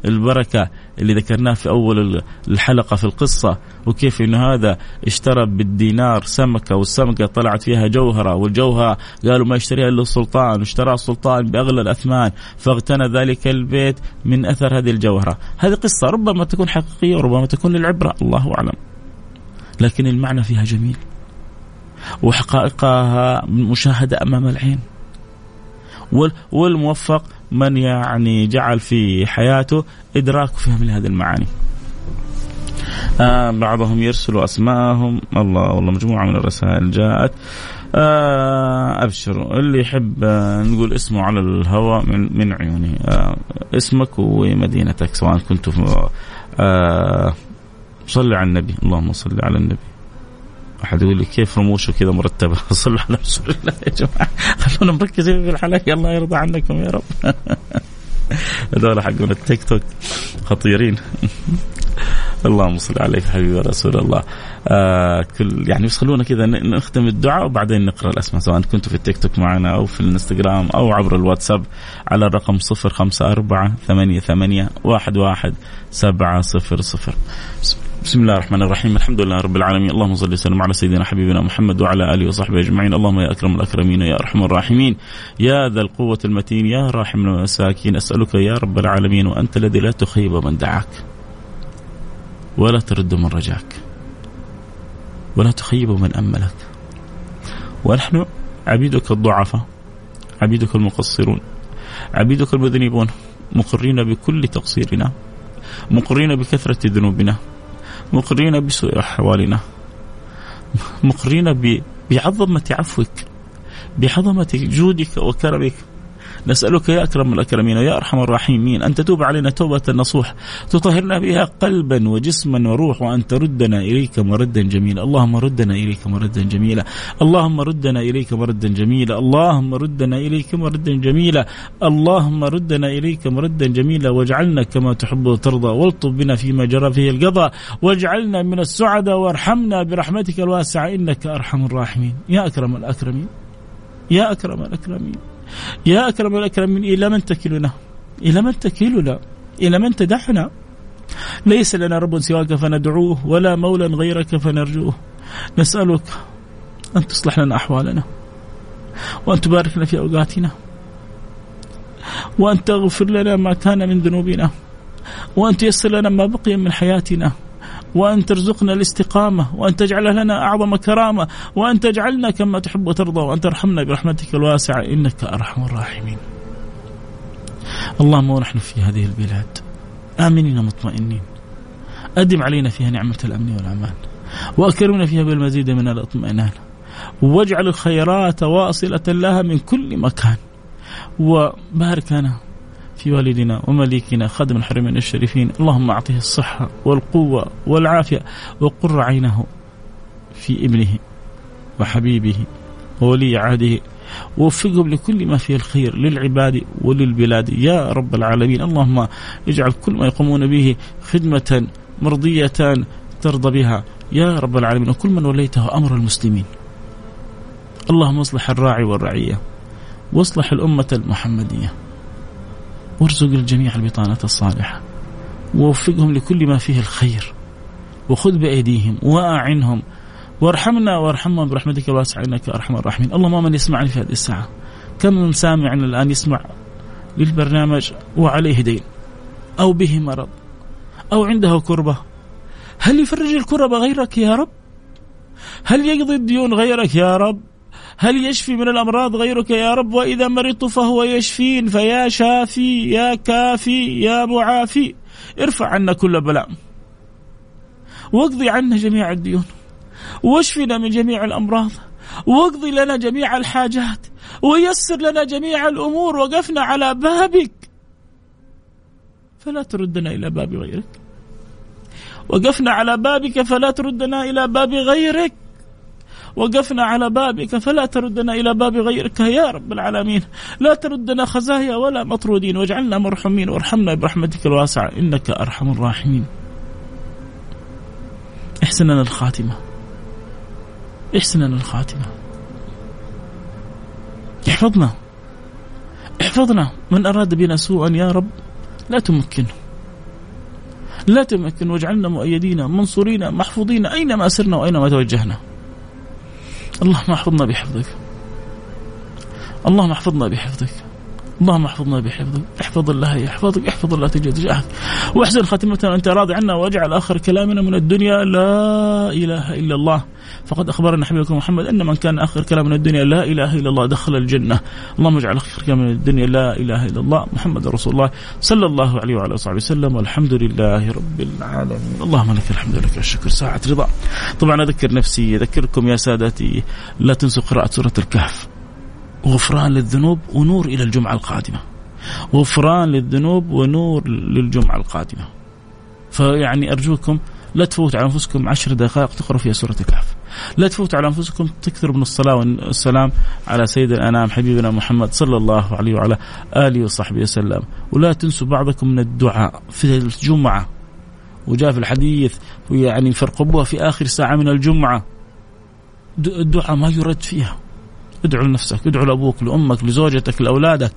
البركة اللي ذكرناه في أول الحلقة في القصة وكيف إنه هذا اشترى بالدينار سمكة والسمكة طلعت فيها جوهرة والجوهرة قالوا ما يشتريها إلا السلطان واشترى السلطان بأغلى الأثمان فاغتنى ذلك البيت من أثر هذه الجوهرة. هذه قصة ربما تكون حقيقية وربما تكون للعبرة الله أعلم. لكن المعنى فيها جميل. وحقائقها مشاهدة أمام العين. والموفق من يعني جعل في حياته إدراك وفهم لهذه المعاني. آه بعضهم يرسلوا أسماءهم. الله والله مجموعة من الرسائل جاءت. آه أبشروا اللي يحب آه نقول اسمه على الهواء من, من عيوني. آه اسمك ومدينتك سواء كنت آه صلي على النبي. اللهم صل على النبي. أحد يقول لي كيف رموشه كذا مرتبة؟ [laughs] صلوا على رسول الله يا جماعة. خلونا مركزين في الحلقة الله يرضى عنكم يا رب. [laughs] هذول حقون التيك توك خطيرين. [laughs] اللهم صل عليك حبيبي رسول الله. آه كل يعني بس خلونا كذا نختم الدعاء وبعدين نقرأ الأسماء سواء كنتوا في التيك توك معنا أو في الإنستغرام أو عبر الواتساب على الرقم 054 88 11 700 بسم الله الرحمن الرحيم. الحمد لله رب العالمين. اللهم صل وسلم على سيدنا حبيبنا محمد وعلى آله وصحبه أجمعين. اللهم يا أكرم الأكرمين يا أرحم الراحمين. يا ذا القوة المتين يا راحم المساكين. أسألك يا رب العالمين وأنت الذي لا تخيب من دعاك ولا ترد من رجاك ولا تخيب من أملك. ونحن عبيدك الضعفاء عبيدك المقصرون عبيدك المذنبون مقرين بكل تقصيرنا مقرين بكثرة ذنوبنا. مقرين بسوء أحوالنا. مقرين بعظمة عفوك بعظمة جودك وكرمك. نسألك يا أكرم الأكرمين يا أرحم الراحمين أن تتوب علينا توبة نصوح تطهرنا بها قلبا وجسما وروح وأن تردنا إليك مردا جميلا. اللهم ردنا إليك مردا جميلا. اللهم ردنا إليك مردا جميلا. اللهم ردنا إليك مردا جميلا. اللهم ردنا إليك مردا جميلا. واجعلنا كما تحب وترضى. والطف بنا فيما جرى فيه القضاء. واجعلنا من السعداء وارحمنا برحمتك الواسعة. إنك أرحم الراحمين. يا أكرم الأكرمين. يا أكرم الأكرمين. يا أكرم الأكرمين إلى من تكلنا؟ إلى من تكلنا؟ إلى من تدعنا ليس لنا رب سواك فندعوه ولا مولى غيرك فنرجوه. نسألك أن تصلح لنا أحوالنا وأن تبارك لنا في أوقاتنا وأن تغفر لنا ما كان من ذنوبنا وأن تيسر لنا ما بقي من حياتنا. وأن ترزقنا الاستقامة وأن تجعل لنا أعظم كرامة وأن تجعلنا كما تحب وترضى وأن ترحمنا برحمتك الواسعة إنك أرحم الراحمين. اللهم ونحن في هذه البلاد آمنين مطمئنين. أدم علينا فيها نعمة الأمن والأمان. وأكرمنا فيها بالمزيد من الاطمئنان. واجعل الخيرات واصلة لها من كل مكان. وبارك لنا في والدنا ومليكنا خادم الحرمين الشريفين. اللهم أعطه الصحة والقوة والعافية وقر عينه في ابنه وحبيبه وولي عهده. ووفقهم لكل ما فيه الخير للعباد وللبلاد. يا رب العالمين اللهم اجعل كل ما يقومون به خدمة مرضية ترضى بها. يا رب العالمين وكل من وليته أمر المسلمين. اللهم اصلح الراعي والرعية واصلح الأمة المحمدية. وارزق الجميع البطانة الصالحة. ووفقهم لكل ما فيه الخير. وخذ بأيديهم وأعنهم وارحمنا وارحمهم برحمتك الواسعة إنك أرحم الراحمين. اللهم من يسمعني في هذه الساعة. كم من سامع الآن يسمع للبرنامج وعليه دين. أو به مرض. أو عنده كربة. هل يفرج الكرب غيرك يا رب؟ هل يقضي الديون غيرك يا رب؟ هل يشفي من الأمراض غيرك يا رب؟ وإذا مرضت فهو يشفين فيا شافي يا كافي يا معافي. ارفع عنا كل بلاء. واقضي عنا جميع الديون. واشفنا من جميع الأمراض. واقضي لنا جميع الحاجات. ويسر لنا جميع الأمور. وقفنا على بابك. فلا تردنا إلى باب غيرك. وقفنا على بابك فلا تردنا إلى باب غيرك. وقفنا على بابك فلا تردنا إلى باب غيرك يا رب العالمين. لا تردنا خزايا ولا مطرودين واجعلنا مرحومين وارحمنا برحمتك الواسعة إنك أرحم الراحمين. احسن لنا الخاتمة. احسن لنا الخاتمة. احفظنا. احفظنا. من أراد بنا سوءا يا رب لا تمكنه لا تمكن واجعلنا مؤيدين منصورين محفوظين أينما سرنا وأينما توجهنا. اللهم احفظنا بحفظك. اللهم احفظنا بحفظك. اللهم احفظنا بحفظك احفظ الله يحفظك احفظ الله تجد جاهك واحسن خاتمتنا أنت راضي عنا وأجعل آخر كلامنا من الدنيا. لا إله إلا الله. فقد أخبرنا حبيبكم محمد أن من كان آخر كلام من الدنيا لا إله إلا الله دخل الجنة. اللهم اجعل آخر كلام من الدنيا لا إله إلا الله. محمد رسول الله صلى الله عليه وعلى اله وسلم. والحمد لله رب العالمين. اللهم لك الحمد لك الشكر. ساعة رضا. طبعا أذكر نفسي أذكركم يا سادتي. لا تنسوا قراءة سورة الكهف. غفران للذنوب ونور إلى الجمعة القادمة. غفران للذنوب ونور للجمعة القادمة. فيعني أرجوكم لا تفوت على أنفسكم عشر دقائق تقرأوا فيها سورة الكهف. لا تفوت على أنفسكم تكثروا من الصلاة والسلام على سيد الأنام حبيبنا محمد صلى الله عليه وعلى آله وصحبه وسلم، ولا تنسوا بعضكم من الدعاء في الجمعة. وجاء في الحديث يعني فرقبوها في آخر ساعة من الجمعة. الدعاء ما يرد فيها. ادعو لنفسك ادعو لأبوك لأمك لزوجتك لأولادك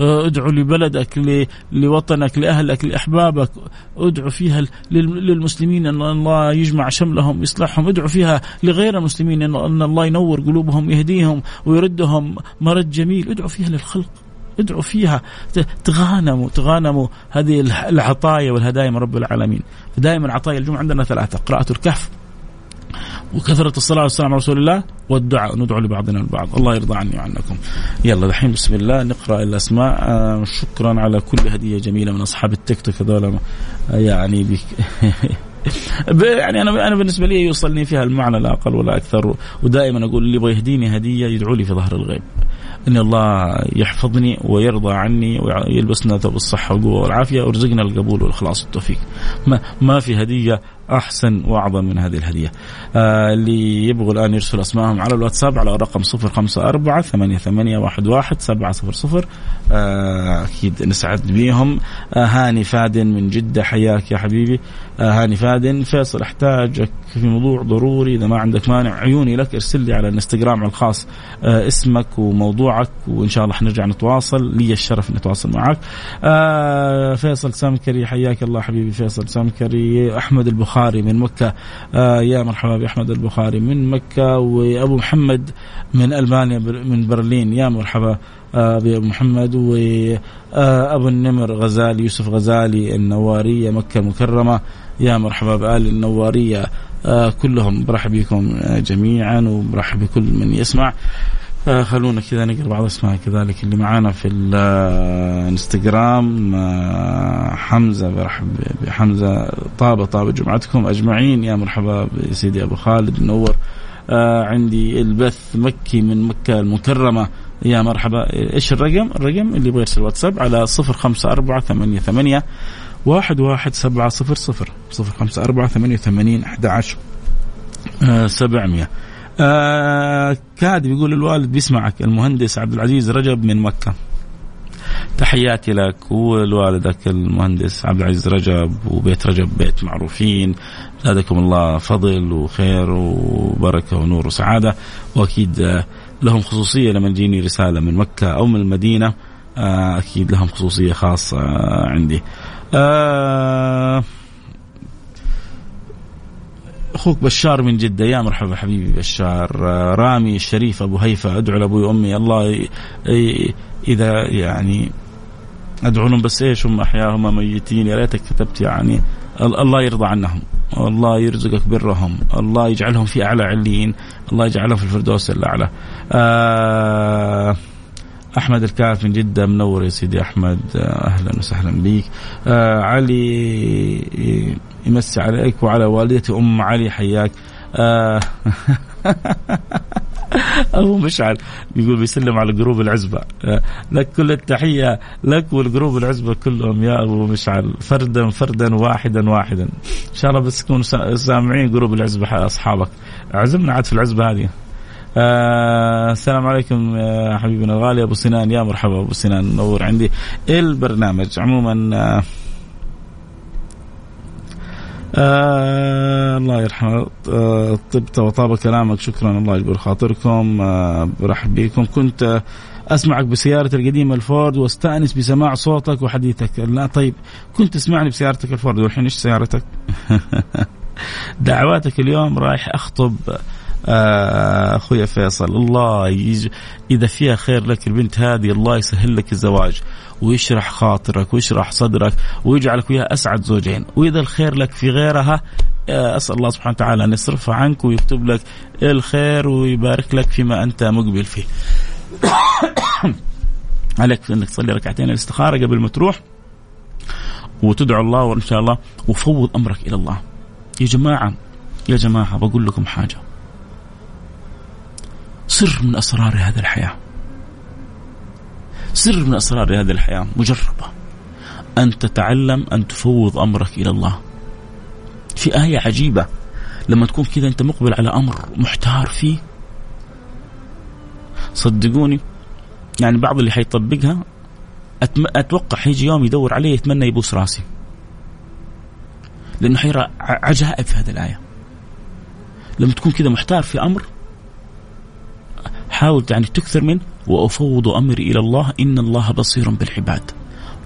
آه، ادعو لبلدك لوطنك لأهلك لأحبابك ادعو فيها للمسلمين أن الله يجمع شملهم يصلحهم ادعو فيها لغير المسلمين ان الله ينور قلوبهم يهديهم ويردهم مرد جميل ادعو فيها للخلق ادعوا فيها تغانموا تغانموا هذه العطايا والهدايا من رب العالمين. فدائما عطايا الجمعة عندنا ثلاثة قراءة الكهف وكثرة الصلاة والسلام على رسول الله والدعاء. ندعو لبعضنا البعض. الله يرضى عني وعنكم. يلا دحين بسم الله نقرأ الأسماء. آه شكرا على كل هدية جميلة من أصحاب التيك توك هذول. آه، يعني بك [laughs] يعني أنا أنا بالنسبة لي يوصلني فيها المعنى لا أقل ولا أكثر. ودائما أقول اللي يبغى يهديني هدية يدعو لي في ظهر الغيب. إن الله يحفظني ويرضى عني ويلبسنا ثوب الصحة والقوة والعافية ويرزقنا القبول والإخلاص والتوفيق. ما ما في هدية أحسن وأعظم من هذه الهدية. آه اللي يبغوا الآن يرسل اسمائهم على الواتساب على رقم 054 88 11 700 آه أكيد نسعد بهم آه هاني فادن من جدة حياك يا حبيبي. آه هاني فادن فيصل أحتاجك في موضوع ضروري. إذا ما عندك مانع عيوني لك ارسل لي على الإنستغرام الخاص آه اسمك وموضوعك وإن شاء الله حنرجع نتواصل. لي الشرف اني اتواصل معك. آه فيصل سمكري حياك الله حبيبي فيصل سمكري. أحمد البخاري. البخاري من مكة. آه يا مرحبا بأحمد البخاري من مكة وأبو محمد من ألمانيا من برلين. يا مرحبا آه بأبو محمد وأبو النمر غزالي يوسف غزالي النوارية مكة المكرمة. يا مرحبا بآل النوارية. آه كلهم برحب بكم جميعا وبرحب بكل من يسمع. آه خلونا كذا نقرأ بعض الاسماء كذلك اللي معانا في الانستغرام آه حمزة برحب بحمزة طابه طابه جمعتكم أجمعين. يا مرحبا بسيدي أبو خالد منور آه عندي البث مكي من مكة المكرمة. يا مرحبا. إيش الرقم؟ الرقم اللي يبغى يرسل واتساب على 054 88 واحد واحد سبعة صفر صفر. صفر خمسة أربعة ثمانية وثمانين أحد عشر سبعمية. آه كاد بيقول الوالد بيسمعك المهندس عبد العزيز رجب من مكة. تحياتي لك ولوالدك المهندس عبد العزيز رجب وبيت رجب بيت معروفين. زادكم الله فضل وخير وبركة ونور وسعادة. وأكيد لهم خصوصية لما تجيني رسالة من مكة أو من المدينة آه، أكيد لهم خصوصية خاصة عندي. آه أخوك بشار من جدة. يا مرحبا حبيبي بشار. آه، رامي الشريف أبو هيفا أدعو لأبوي وأمي. الله إذا يعني أدعو لهم بس إيش هم أحياهم ميتين. يا ريتك كتبت يعني الله يرضى عنهم. الله يرزقك برهم. الله يجعلهم في أعلى عليين. الله يجعلهم في الفردوس الأعلى. آه أحمد الكاف من جدة منور يا سيدي أحمد. آه، أهلا وسهلا بك علي يمسي عليك وعلى والدتي أم علي حياك. آه. [laughs] ابو مشعل يقول بيسلم على group العزبة. آه. لك كل التحية لك وال group العزبة كلهم يا أبو مشعل. فردا فردا واحدا واحدا. إن شاء الله بس تكونوا سامعين group العزبة أصحابك. عزمنا عاد في العزبة هذه. آه. السلام عليكم يا حبيبنا الغالي أبو سنان. يا مرحبا أبو سنان. نور عندي. البرنامج عموما آه. آه الله يرحمه. آه طبت وطاب كلامك. شكرا. الله يجبر خاطركم. آه برحب بكم كنت أسمعك بسيارتي القديمة الفورد واستأنس بسماع صوتك وحديثك. لا طيب كنت تسمعني بسيارتك الفورد والحين إيش سيارتك؟ [laughs] دعواتك اليوم رايح أخطب آه، أخويا فيصل الله يج... إذا فيها خير لك البنت هذه الله يسهل لك الزواج ويشرح خاطرك ويشرح صدرك ويجعلك وياها أسعد زوجين وإذا الخير لك في غيرها آه، أسأل الله سبحانه وتعالى أن يصرفها عنك ويكتب لك الخير ويبارك لك فيما أنت مقبل فيه. [coughs] عليك أنك تصلي ركعتين الاستخارة قبل ما تروح وتدعو الله وإن شاء الله وفوض أمرك إلى الله. يا جماعة يا جماعة بقول لكم حاجة. سر من أسرار هذه الحياة. سر من أسرار هذه الحياة مجربة. أن تتعلم أن تفوض أمرك إلى الله. في آية عجيبة لما تكون كذا أنت مقبل على أمر محتار فيه صدقوني يعني بعض اللي حيطبقها أتم... أتوقع حيجي يوم يدور عليه يتمنى يبوس راسي لأنه حيرى عجائب في هذه الآية لما تكون كذا محتار في أمر حاول يعني تكثر من وأفوض امري إلى الله إن الله بصير بالعباد.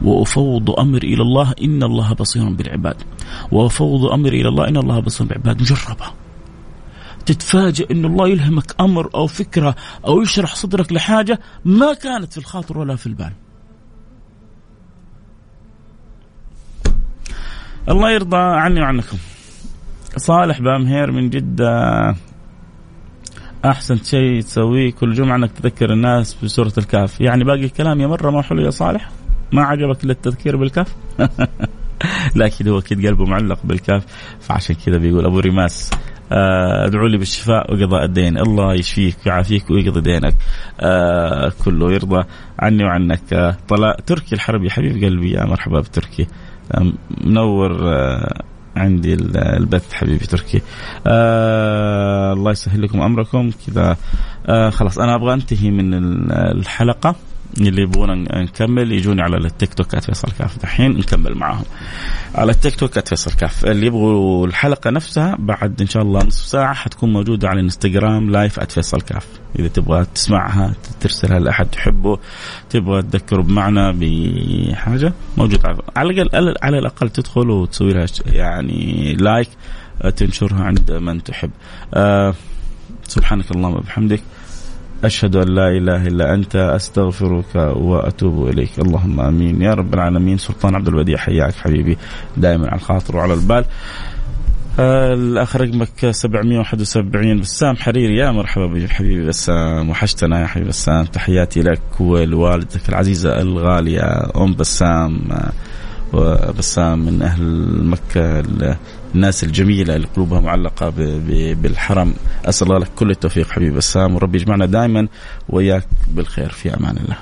وأفوض امري إلى الله إن الله بصير بالعباد. وأفوض امري إلى الله إن الله بصير بالعباد. مجربه تتفاجئ إن الله يلهمك أمر أو فكرة أو يشرح صدرك لحاجة ما كانت في الخاطر ولا في البال. الله يرضى عني وعنكم. صالح بامهير من جدة. أحسن شيء تسويه كل جمعة إنك تذكر الناس بسوره الكهف، يعني باقي الكلام يا مرة ما حلو يا صالح؟ ما عجبك إلا التذكير بالكهف؟ [laughs] لكن هو أكيد قلبه معلق بالكهف. فعشان كذا بيقول أبو رماس آه، ادعوا لي بالشفاء وقضاء الدين. الله يشفيك ويعافيك ويقضي دينك. آه كله يرضى. عني وعنك. طلع تركي الحربي. حبيب قلبي يا مرحبا بتركي. آه منور عندي البث حبيبي تركي. آه الله يسهل لكم أمركم. كذا. آه خلاص أنا أبغى أنتهي من الحلقة. اللي يبغون نكمل يجوني على التيك توك @فيصل كاف دحين نكمل معاهم. على التيك توك @فيصل كاف. اللي يبغوا الحلقة نفسها بعد إن شاء الله نصف ساعة حتكون موجودة على الإنستغرام live @فيصل كاف. إذا تبغى تسمعها ترسلها لأحد تحبه تبغى تذكره بمعنى بحاجة موجود على الاقل على الأقل تدخل وتسوي لها يعني لايك تنشرها عند من تحب. آه سبحانك اللهم وبحمدك. أشهد أن لا إله إلا أنت أستغفرك وأتوب إليك. اللهم آمين. يا رب العالمين. سلطان عبد الوديع حياك حبيبي دائما على الخاطر وعلى البال. الاخ رقمك 771 بسام حريري يا مرحبا بك حبيبي بسام. وحشتنا يا حبيبي بسام. تحياتي لك ولوالدتك العزيزة الغالية أم بسام. وبسام من أهل مكة الناس الجميلة اللي قلوبها معلقة بالحرم. أسأل الله لك كل التوفيق حبيبي بسام وربي يجمعنا دائما وياك بالخير. في أمان الله.